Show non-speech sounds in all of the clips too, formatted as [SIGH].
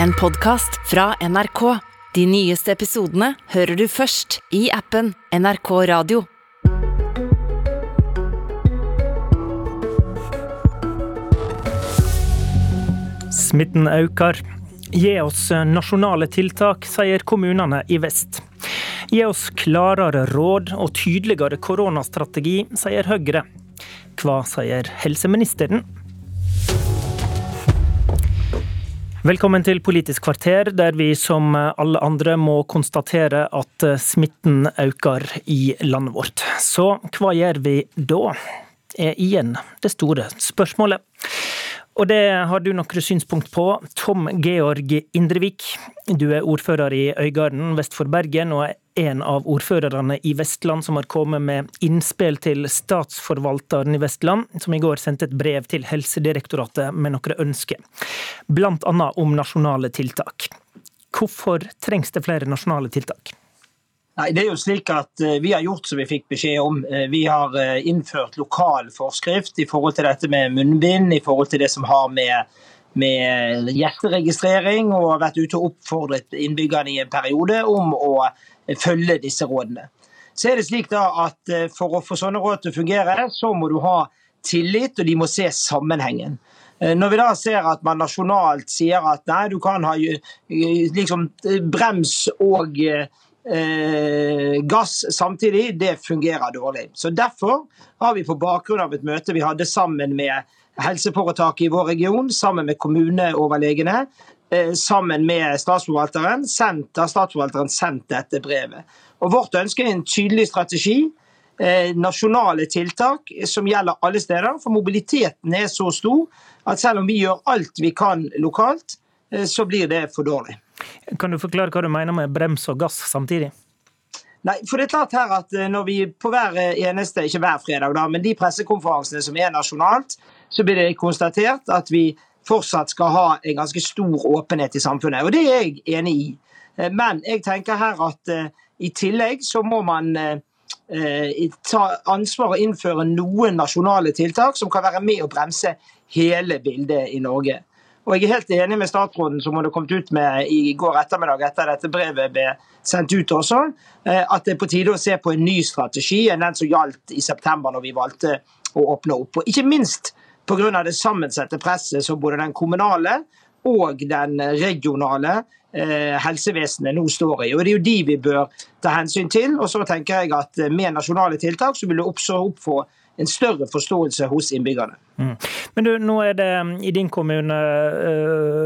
En podkast fra NRK. De nyeste episodene hører du først i appen NRK Radio. Smitten øker. Gi oss nasjonale tiltak, sier kommunene i vest. Gi oss klarere råd og tydeligere koronastrategi, sier Høyre. Hva sier helseministeren? Velkommen til Politisk kvarter, der vi som alle andre må konstatere at smitten øker i landet vårt. Så hva gjør vi da? er igjen det store spørsmålet. Og det har du noen synspunkt på. Tom Georg Indrevik, du er ordfører i Øygarden vest for Bergen, og er en av ordførerne i Vestland som har kommet med innspill til statsforvalteren i Vestland, som i går sendte et brev til Helsedirektoratet med noen ønsker, annet om nasjonale tiltak. Hvorfor trengs det flere nasjonale tiltak? Nei, det er jo slik at Vi har gjort som vi fikk beskjed om. Vi har innført lokal forskrift i forhold til dette med munnbind, i forhold til det som har med, med gjetteregistrering, og har vært ute og oppfordret innbyggerne i en periode om å følge disse rådene. Så er det slik da at For å få sånne råd til å fungere, så må du ha tillit, og de må se sammenhengen. Når vi da ser at man nasjonalt sier at nei, du kan ha liksom brems og eh, gass samtidig, det fungerer dårlig. Så Derfor har vi på bakgrunn av et møte vi hadde sammen med helseforetaket i vår region, sammen med kommuneoverlegene, eh, sammen med statsforvalteren, sendt, har statsforvalteren sendt dette brevet. Og Vårt ønske er en tydelig strategi. Eh, nasjonale tiltak som gjelder alle steder. For mobiliteten er så stor at selv om vi gjør alt vi kan lokalt, eh, så blir det for dårlig. Kan du forklare hva du mener med brems og gass samtidig? Nei, for det er klart her at når vi på hver eneste, ikke hver fredag, da, men de pressekonferansene som er nasjonalt, så blir det konstatert at vi fortsatt skal ha en ganske stor åpenhet i samfunnet. Og det er jeg enig i. Men jeg tenker her at i tillegg så må man ta ansvar og innføre noen nasjonale tiltak som kan være med å bremse hele bildet i Norge. Og Jeg er helt enig med statsråden som hun har kommet ut med i går ettermiddag etter dette brevet ble sendt ut også, at det er på tide å se på en ny strategi enn den som gjaldt i september når vi valgte å åpne opp. Og Ikke minst pga. det sammensatte presset som både den kommunale og den regionale eh, helsevesenet nå står i. Og Det er jo de vi bør ta hensyn til. Og så tenker jeg at Med nasjonale tiltak så vil det også opp få en større forståelse hos innbyggerne. Mm. Men du, nå er det i din kommune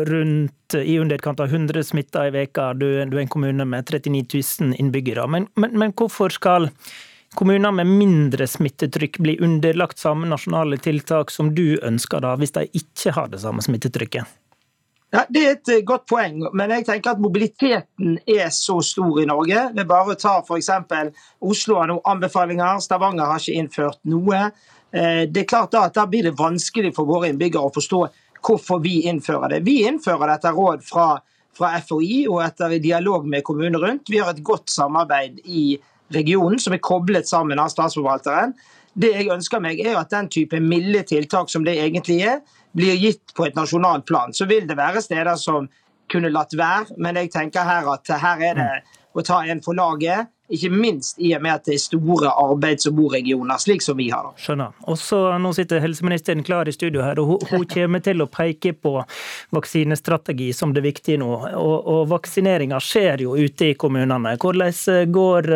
rundt i underkant av 100 smitta i veka. Du, du, er en kommune med 39 000 innbyggere. Men, men, men hvorfor skal kommuner med mindre smittetrykk bli underlagt samme nasjonale tiltak som du ønsker, da, hvis de ikke har det samme smittetrykket? Ja, Det er et godt poeng, men jeg tenker at mobiliteten er så stor i Norge. Det er bare å ta f.eks. Oslo har noen anbefalinger, Stavanger har ikke innført noe. Det er klart Da at da blir det vanskelig for våre innbyggere å forstå hvorfor vi innfører det. Vi innfører dette råd fra, fra FHI og etter dialog med kommuner rundt. Vi har et godt samarbeid i regionen som er koblet sammen av statsforvalteren. Det jeg ønsker meg er at den type milde tiltak som det egentlig er, blir gitt på et nasjonalt plan. Så vil det være steder som kunne latt være, men jeg tenker her at her er det å ta en for laget. Ikke minst i og med at det er store arbeids- og boregioner, slik som vi har. Skjønner. Og så Nå sitter helseministeren klar i studio her, og hun, hun [LAUGHS] kommer til å peke på vaksinestrategi som det viktige nå. Og, og Vaksineringa skjer jo ute i kommunene. Hvordan går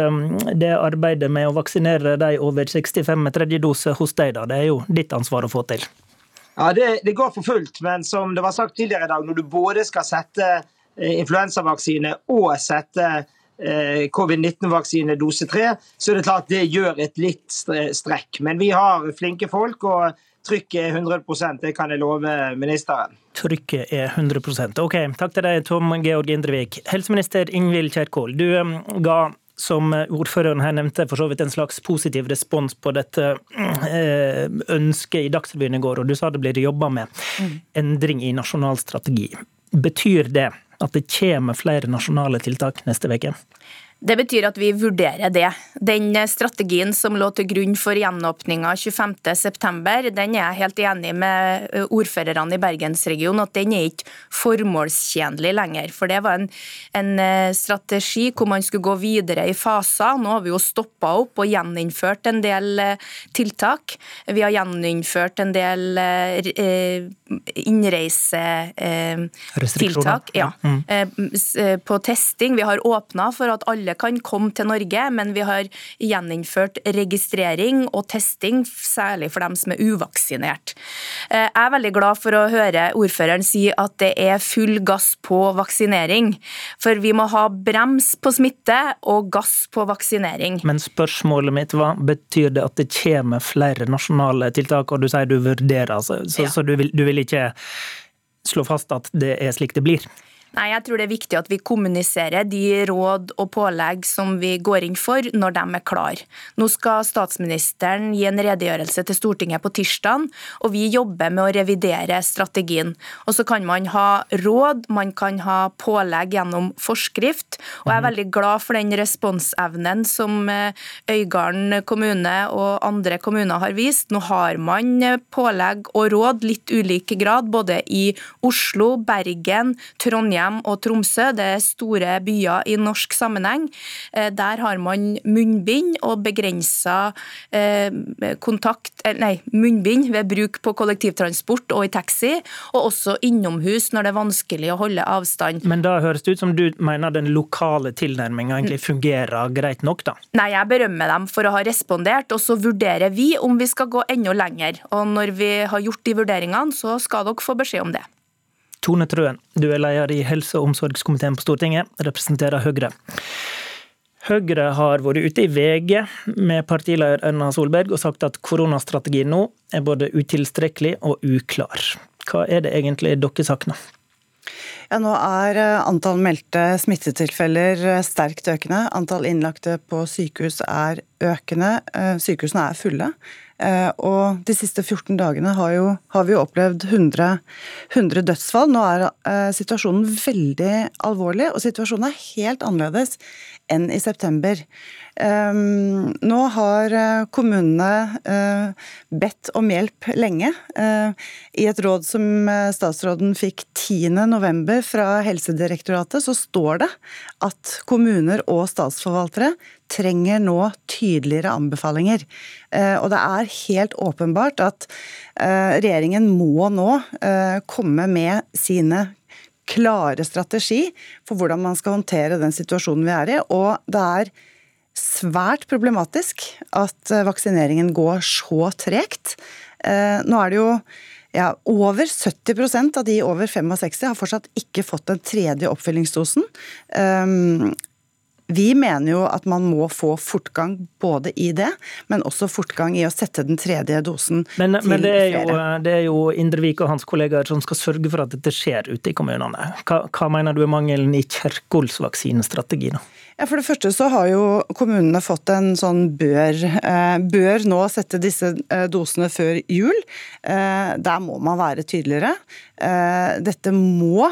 det arbeidet med å vaksinere de over 65 med tredje dose hos deg, da? Det er jo ditt ansvar å få til. Ja, det, det går for fullt, men som det var sagt tidligere i dag, når du både skal sette influensavaksine og sette covid-19-vaksine dose 3, så er det klart det gjør et litt strekk. Men vi har flinke folk, og trykket er 100 det kan jeg love ministeren. Trykket er 100% Ok, Takk til deg, Tom Georg Indrevik. Helseminister Ingvild Kjerkol, du ga som ordføreren her nevnte, for så vidt en slags positiv respons på dette ønsket i Dagsrevyen i går, og du sa det blir jobba med endring i nasjonal strategi. Betyr det at det kommer flere nasjonale tiltak neste uke? Det betyr at vi vurderer det. Den strategien som lå til grunn for gjenåpninga 25.9, den er jeg helt enig med ordførerne i Bergensregionen at den er ikke formålstjenlig lenger. For det var en, en strategi hvor man skulle gå videre i faser. Nå har vi jo stoppa opp og gjeninnført en del tiltak. Vi har gjeninnført en del innreisetiltak ja, mm. på testing. Vi har åpna for at alle alle kan komme til Norge, men vi har gjeninnført registrering og testing, særlig for dem som er uvaksinert. Eh, jeg er veldig glad for å høre ordføreren si at det er full gass på vaksinering. For vi må ha brems på smitte og gass på vaksinering. Men spørsmålet mitt var, betyr det at det kommer flere nasjonale tiltak, og du sier du vurderer, så, ja. så du, vil, du vil ikke slå fast at det er slik det blir? Nei, jeg tror det er viktig at vi kommuniserer de råd og pålegg som vi går inn for, når de er klar. Nå skal statsministeren gi en redegjørelse til Stortinget på tirsdag, og vi jobber med å revidere strategien. Og Så kan man ha råd, man kan ha pålegg gjennom forskrift. Og jeg er mhm. veldig glad for den responsevnen som eh, Øygarden kommune og andre kommuner har vist. Nå har man eh, pålegg og råd, litt ulik grad, både i Oslo, Bergen, Trondheim Trondheim og Tromsø, det er store byer i norsk sammenheng. Eh, der har man munnbind og begrensa eh, kontakt, eh, nei, munnbind ved bruk på kollektivtransport og i taxi, og også innomhus når det er vanskelig å holde avstand. Men da høres det ut som du mener den lokale tilnærminga egentlig fungerer greit nok, da? Nei, jeg berømmer dem for å ha respondert, og så vurderer vi om vi skal gå enda lenger. Og når vi har gjort de vurderingene, så skal dere få beskjed om det. Tone Trøen, du er leder i helse- og omsorgskomiteen på Stortinget, representerer Høyre. Høyre har vært ute i VG med partileder Erna Solberg og sagt at koronastrategien nå er både utilstrekkelig og uklar. Hva er det egentlig dere savner? Ja, nå er eh, antall meldte smittetilfeller eh, sterkt økende. Antall innlagte på sykehus er økende. Eh, sykehusene er fulle. Eh, og de siste 14 dagene har, jo, har vi jo opplevd 100, 100 dødsfall. Nå er eh, situasjonen veldig alvorlig, og situasjonen er helt annerledes enn i september. Um, nå har uh, kommunene uh, bedt om hjelp lenge. Uh, I et råd som statsråden fikk 10.11 fra Helsedirektoratet, så står det at kommuner og statsforvaltere trenger nå tydeligere anbefalinger. Og det er helt åpenbart at regjeringen må nå komme med sine klare strategi for hvordan man skal håndtere den situasjonen vi er i. Og det er svært problematisk at eh, vaksineringen går så tregt. Eh, nå er det jo ja, over 70% av de over 65 har fortsatt ikke fått den tredje oppfyllingsdosen. Eh, vi mener jo at man må få fortgang både i det, men også fortgang i å sette den tredje dosen men, til men det er flere. Jo, det er jo Indrevik og hans kollegaer som skal sørge for at dette skjer ute i kommunene. Hva, hva mener du er mangelen i Kjerkols vaksinestrategi? da? Ja, For det første så har jo kommunene fått en sånn bør, eh, bør nå sette disse eh, dosene før jul. Eh, der må man være tydeligere. Dette må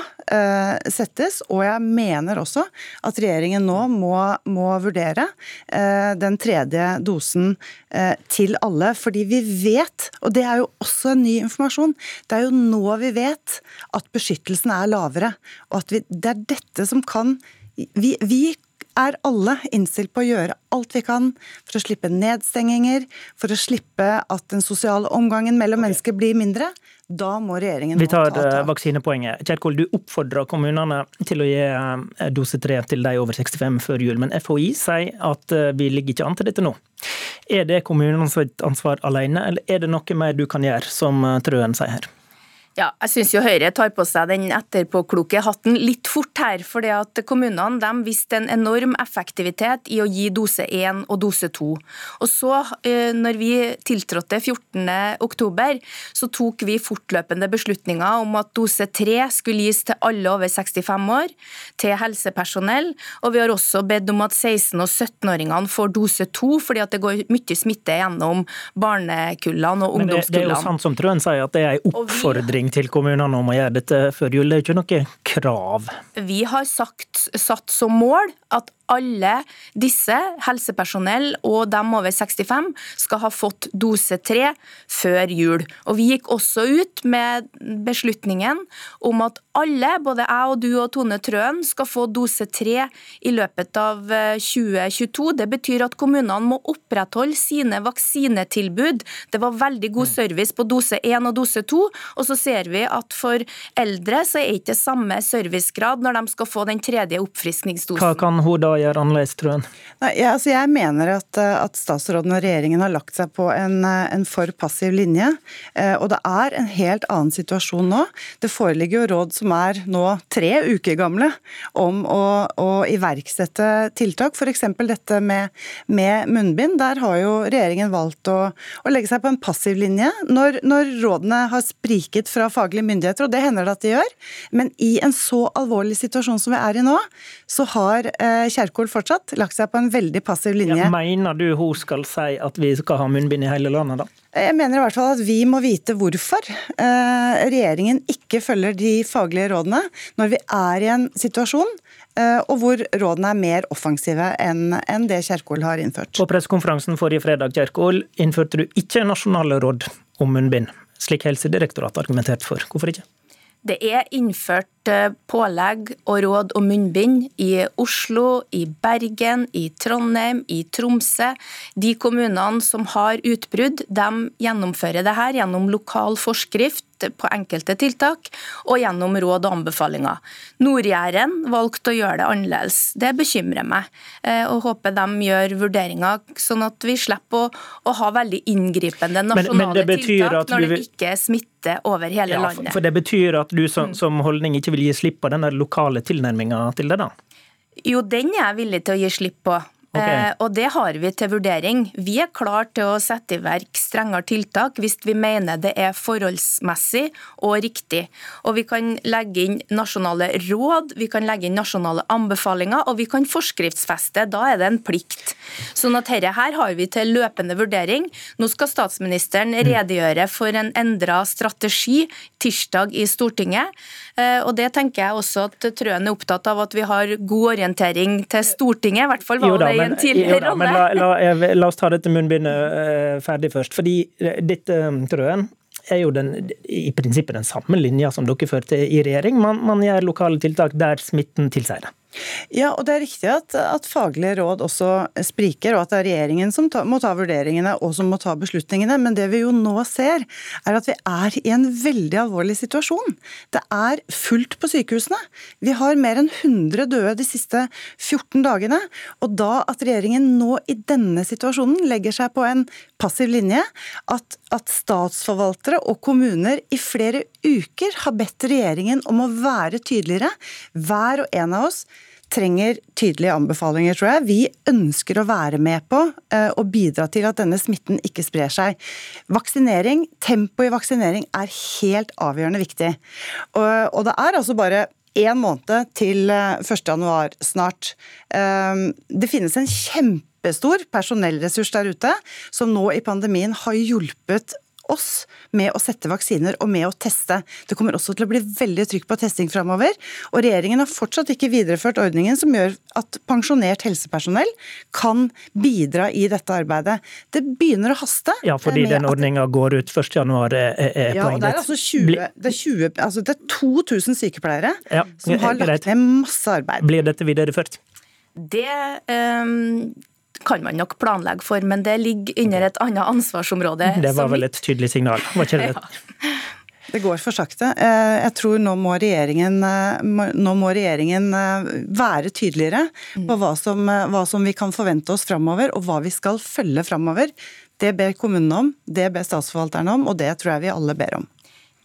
settes, og jeg mener også at regjeringen nå må, må vurdere den tredje dosen til alle. Fordi vi vet, og det er jo også ny informasjon, det er jo nå vi vet at beskyttelsen er lavere. Og at vi, det er dette som kan vi, vi er alle innstilt på å gjøre alt vi kan for å slippe nedstenginger, for å slippe at den sosiale omgangen mellom mennesker blir mindre. Da må regjeringen Vi tar ta vaksinepoenget. Kjerkol, du oppfordrer kommunene til å gi eh, dose tre til de over 65 før jul, men FHI sier at eh, vi ligger ikke an til dette nå. Er det kommunenes ansvar alene, eller er det noe mer du kan gjøre, som eh, Trøen sier her? Ja, jeg syns Høyre tar på seg den etterpåkloke hatten litt fort her. fordi at Kommunene de viste en enorm effektivitet i å gi dose 1 og dose 2. Og så, eh, når vi tiltrådte 14.10, så tok vi fortløpende beslutninger om at dose 3 skulle gis til alle over 65 år, til helsepersonell. Og vi har også bedt om at 16- og 17-åringene får dose 2, fordi at det går mye smitte gjennom barnekullene og ungdomskullene. Men det, det er jo sant som Trøen sier, at det er en oppfordring til kommunene om å gjøre dette før jul. Det er jo ikke noe krav. Vi har sagt, satt som mål at alle disse, helsepersonell og dem over 65, skal ha fått dose tre før jul. Og Vi gikk også ut med beslutningen om at alle, både jeg og du og Tone Trøen, skal få dose tre i løpet av 2022. Det betyr at kommunene må opprettholde sine vaksinetilbud. Det var veldig god service på dose 1 og dose 2, og så ser vi at for eldre så er ikke samme servicegrad når de skal få den tredje oppfriskningsdosen. Hva kan hun da gjøre annerledes, Trøen? Nei, jeg, altså jeg mener at, at, statsråden og regjeringen har lagt seg på en, en for passiv linje. Eh, og det er en helt annen situasjon nå. Det foreligger jo råd som er nå tre uker gamle om å, å iverksette tiltak, f.eks. dette med, med, munnbind. Der har jo regjeringen valgt å, å legge seg på en passiv linje når, når rådene har spriket fra faglige myndigheter, og det hender det at de gjør. Men i en så alvorlig situasjon som vi er i nå, så har eh, Kjerkol fortsatt lagt seg på en veldig passiv linje. Ja, mener du hun skal si at vi skal ha munnbind i hele landet, da? Jeg mener i hvert fall at vi må vite hvorfor eh, regjeringen ikke følger de faglige rådene når vi er i en situasjon eh, og hvor rådene er mer offensive enn det Kjerkol har innført. På pressekonferansen forrige fredag Kjerkol, innførte du ikke nasjonale råd om munnbind, slik Helsedirektoratet argumenterte for. Hvorfor ikke? Det er innført eh, pålegg og råd om munnbind i Oslo, i Bergen, i Trondheim, i Tromsø. De kommunene som har utbrudd, de gjennomfører det her gjennom lokal forskrift på enkelte tiltak og gjennom råd og anbefalinger. Nord-Jæren valgte å gjøre det annerledes. Det bekymrer meg, eh, og håper de gjør vurderinger sånn at vi slipper å, å ha veldig inngripende nasjonale men, men tiltak når det ikke er smitte over hele ja, landet. For, for det betyr at du som, mm. som holdning ikke vil gi slipp på den lokale tilnærminga til det, da? Jo, den er jeg villig til å gi slipp på. Okay. Eh, og det har vi til vurdering. Vi er klar til å sette i verk strengere tiltak hvis vi mener det er forholdsmessig og riktig. Og vi kan legge inn nasjonale råd, vi kan legge inn nasjonale anbefalinger, og vi kan forskriftsfeste. Da er det en plikt. Sånn at dette her har vi til løpende vurdering. Nå skal statsministeren mm. redegjøre for en endra strategi tirsdag i Stortinget. Eh, og det tenker jeg også at Trøen er opptatt av at vi har god orientering til Stortinget. I hvert fall var det i en tidligere rolle. La, la, la, oss ta dette munnbindet eh, ferdig først. Fordi eh, dette, Trøen, er jo den, i prinsippet den samme linja som dere førte i regjering. Man, man gjør lokale tiltak der smitten tilsier det. Ja, og det er riktig at, at, faglige råd også spriker, og at det er regjeringen som ta, må ta vurderingene og som må ta beslutningene. Men det vi jo nå ser, er at vi er i en veldig alvorlig situasjon. Det er fullt på sykehusene. Vi har mer enn 100 døde de siste 14 dagene. Og da at regjeringen nå i denne situasjonen legger seg på en passiv linje, at, at statsforvaltere og kommuner i flere uker har bedt regjeringen om å være tydeligere, hver og en av oss trenger tydelige anbefalinger, tror jeg. Vi ønsker å være med på og å bidra til at denne smitten ikke sprer seg. Vaksinering, tempo i vaksinering er helt avgjørende viktig. Og, det er altså bare én måned til 1.1 eh, snart. Um, det finnes en kjempestor personellressurs der ute som nå i pandemien har hjulpet oss med å sette vaksiner og med å teste. Det kommer også til å bli veldig trykk på testing framover. Og regjeringen har fortsatt ikke videreført ordningen som gjør at pensjonert helsepersonell kan bidra i dette arbeidet. Det begynner å haste. Ja, fordi den ordninga går ut 1.1. Er, ja, og det er, altså 20, det, er 20, altså det er 2000 sykepleiere ja, som har lagt ned masse arbeid. Blir dette videreført? Det um kan man nok planlegge for, men det ligger under et annet ansvarsområde. [LAUGHS] Det var vel et tydelig signal, var ikke det? [LAUGHS] Ja. Det går for sakte. Eh, jeg tror nå må regjeringen, eh, nå må regjeringen eh, være tydeligere på hva som, hva som vi kan forvente oss framover, og hva vi skal følge framover. Det ber kommunene om, det ber statsforvalterne om, og det tror jeg vi alle ber om.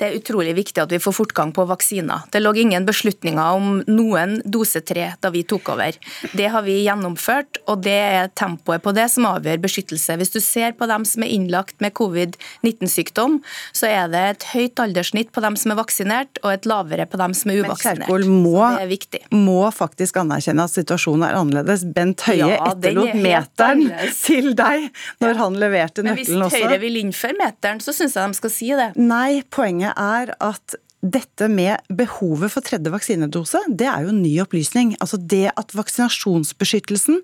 Det er utrolig viktig at vi får fortgang på vaksiner. Det lå ingen beslutninger om noen dose tre da vi tok over. Det har vi gjennomført, og det er tempoet på det som avgjør beskyttelse. Hvis du ser på dem som er innlagt med covid-19-sykdom, så er det et høyt alderssnitt på dem som er vaksinert, og et lavere på dem som er uvaksinert. Men Kjerkol må, må, faktisk anerkjenne at situasjonen er annerledes. Bent Høie ja, etterlot meteren til deg når han leverte nøkkelen også. Men hvis Høyre vil innføre meteren, så syns jeg de skal si det. Nei, poenget er at dette med behovet for tredje vaksinedose, det er jo ny opplysning. Altså det at vaksinasjonsbeskyttelsen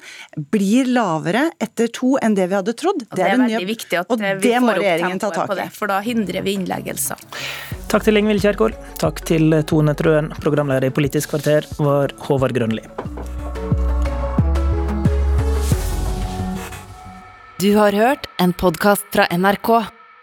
blir lavere etter to enn det vi hadde trodd, det, er, det er veldig ny, viktig at og vi det må regjeringen ta tak i. det, for da hindrer vi innleggelser. Takk til Ingvild Kjerkol. Takk til Tone Trøen. Programleder i Politisk kvarter var Håvard Grønli. Du har hørt en podkast fra NRK.